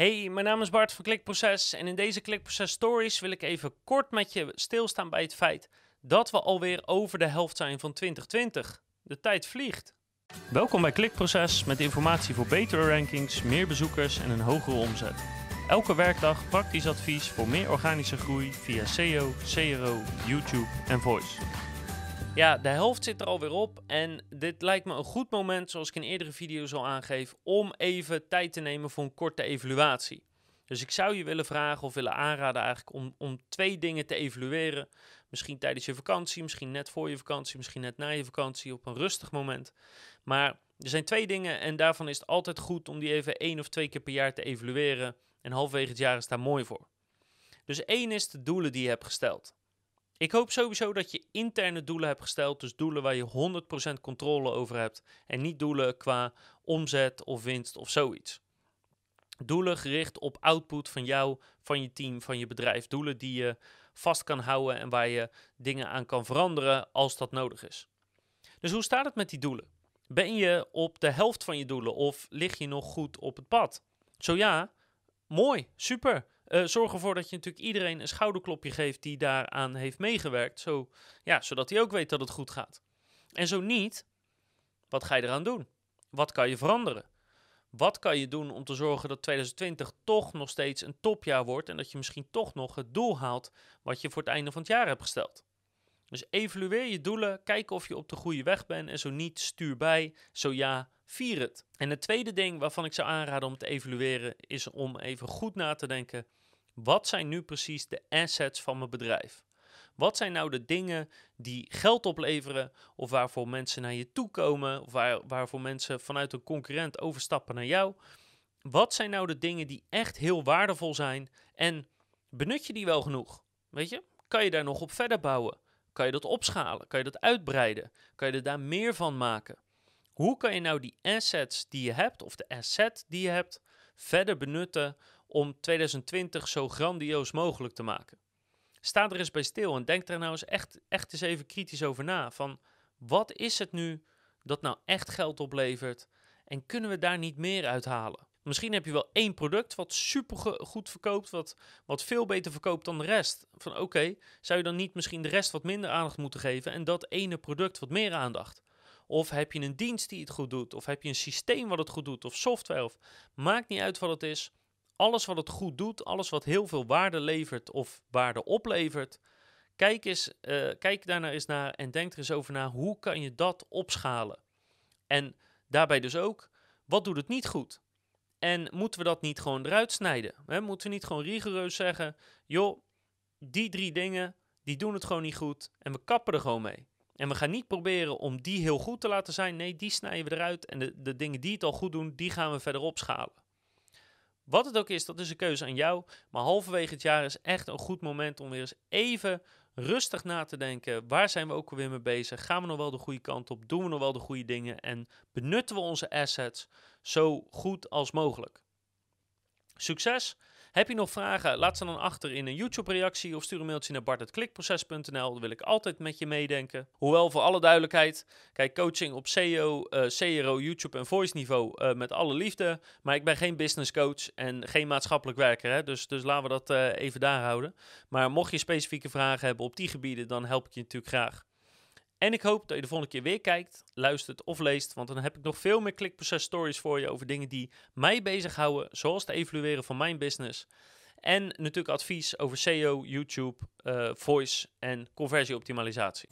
Hey, mijn naam is Bart van Klikproces en in deze Klikproces Stories wil ik even kort met je stilstaan bij het feit dat we alweer over de helft zijn van 2020. De tijd vliegt. Welkom bij Klikproces met informatie voor betere rankings, meer bezoekers en een hogere omzet. Elke werkdag praktisch advies voor meer organische groei via SEO, CRO, YouTube en Voice. Ja, de helft zit er alweer op en dit lijkt me een goed moment, zoals ik in eerdere video's al aangeef, om even tijd te nemen voor een korte evaluatie. Dus ik zou je willen vragen of willen aanraden eigenlijk om, om twee dingen te evalueren. Misschien tijdens je vakantie, misschien net voor je vakantie, misschien net na je vakantie op een rustig moment. Maar er zijn twee dingen en daarvan is het altijd goed om die even één of twee keer per jaar te evalueren. En halverwege het jaar is daar mooi voor. Dus één is de doelen die je hebt gesteld. Ik hoop sowieso dat je interne doelen hebt gesteld, dus doelen waar je 100% controle over hebt en niet doelen qua omzet of winst of zoiets. Doelen gericht op output van jou, van je team, van je bedrijf. Doelen die je vast kan houden en waar je dingen aan kan veranderen als dat nodig is. Dus hoe staat het met die doelen? Ben je op de helft van je doelen of lig je nog goed op het pad? Zo ja, mooi, super. Uh, zorg ervoor dat je natuurlijk iedereen een schouderklopje geeft die daaraan heeft meegewerkt. Zo, ja, zodat hij ook weet dat het goed gaat. En zo niet, wat ga je eraan doen? Wat kan je veranderen? Wat kan je doen om te zorgen dat 2020 toch nog steeds een topjaar wordt en dat je misschien toch nog het doel haalt wat je voor het einde van het jaar hebt gesteld? Dus evalueer je doelen, kijk of je op de goede weg bent en zo niet, stuur bij. Zo ja, vier het. En het tweede ding waarvan ik zou aanraden om te evalueren is om even goed na te denken wat zijn nu precies de assets van mijn bedrijf? Wat zijn nou de dingen die geld opleveren of waarvoor mensen naar je toe komen of waar, waarvoor mensen vanuit een concurrent overstappen naar jou? Wat zijn nou de dingen die echt heel waardevol zijn en benut je die wel genoeg? Weet je, kan je daar nog op verder bouwen? Kan je dat opschalen? Kan je dat uitbreiden? Kan je er daar meer van maken? Hoe kan je nou die assets die je hebt of de asset die je hebt verder benutten om 2020 zo grandioos mogelijk te maken. Sta er eens bij stil en denk er nou eens echt, echt eens even kritisch over na. Van wat is het nu dat nou echt geld oplevert en kunnen we daar niet meer uithalen? Misschien heb je wel één product wat super goed verkoopt, wat, wat veel beter verkoopt dan de rest. Van oké, zou je dan niet misschien de rest wat minder aandacht moeten geven en dat ene product wat meer aandacht? Of heb je een dienst die het goed doet? Of heb je een systeem wat het goed doet? Of software? Of maakt niet uit wat het is alles wat het goed doet, alles wat heel veel waarde levert of waarde oplevert, kijk, eens, uh, kijk daarnaar eens naar en denk er eens over na, hoe kan je dat opschalen? En daarbij dus ook, wat doet het niet goed? En moeten we dat niet gewoon eruit snijden? Moeten we niet gewoon rigoureus zeggen, joh, die drie dingen, die doen het gewoon niet goed en we kappen er gewoon mee. En we gaan niet proberen om die heel goed te laten zijn. Nee, die snijden we eruit. En de, de dingen die het al goed doen, die gaan we verder opschalen. Wat het ook is, dat is een keuze aan jou. Maar halverwege het jaar is echt een goed moment om weer eens even rustig na te denken. Waar zijn we ook alweer mee bezig? Gaan we nog wel de goede kant op? Doen we nog wel de goede dingen? En benutten we onze assets zo goed als mogelijk? Succes! Heb je nog vragen? Laat ze dan achter in een YouTube-reactie of stuur een mailtje naar bart.klikproces.nl. Dan wil ik altijd met je meedenken. Hoewel, voor alle duidelijkheid, kijk, coaching op uh, eh, CRO, YouTube en voice niveau uh, met alle liefde. Maar ik ben geen business coach en geen maatschappelijk werker. Hè? Dus, dus laten we dat uh, even daar houden. Maar mocht je specifieke vragen hebben op die gebieden, dan help ik je natuurlijk graag. En ik hoop dat je de volgende keer weer kijkt, luistert of leest, want dan heb ik nog veel meer klikproces stories voor je over dingen die mij bezighouden, zoals het evalueren van mijn business. En natuurlijk advies over SEO, YouTube, uh, voice en conversieoptimalisatie.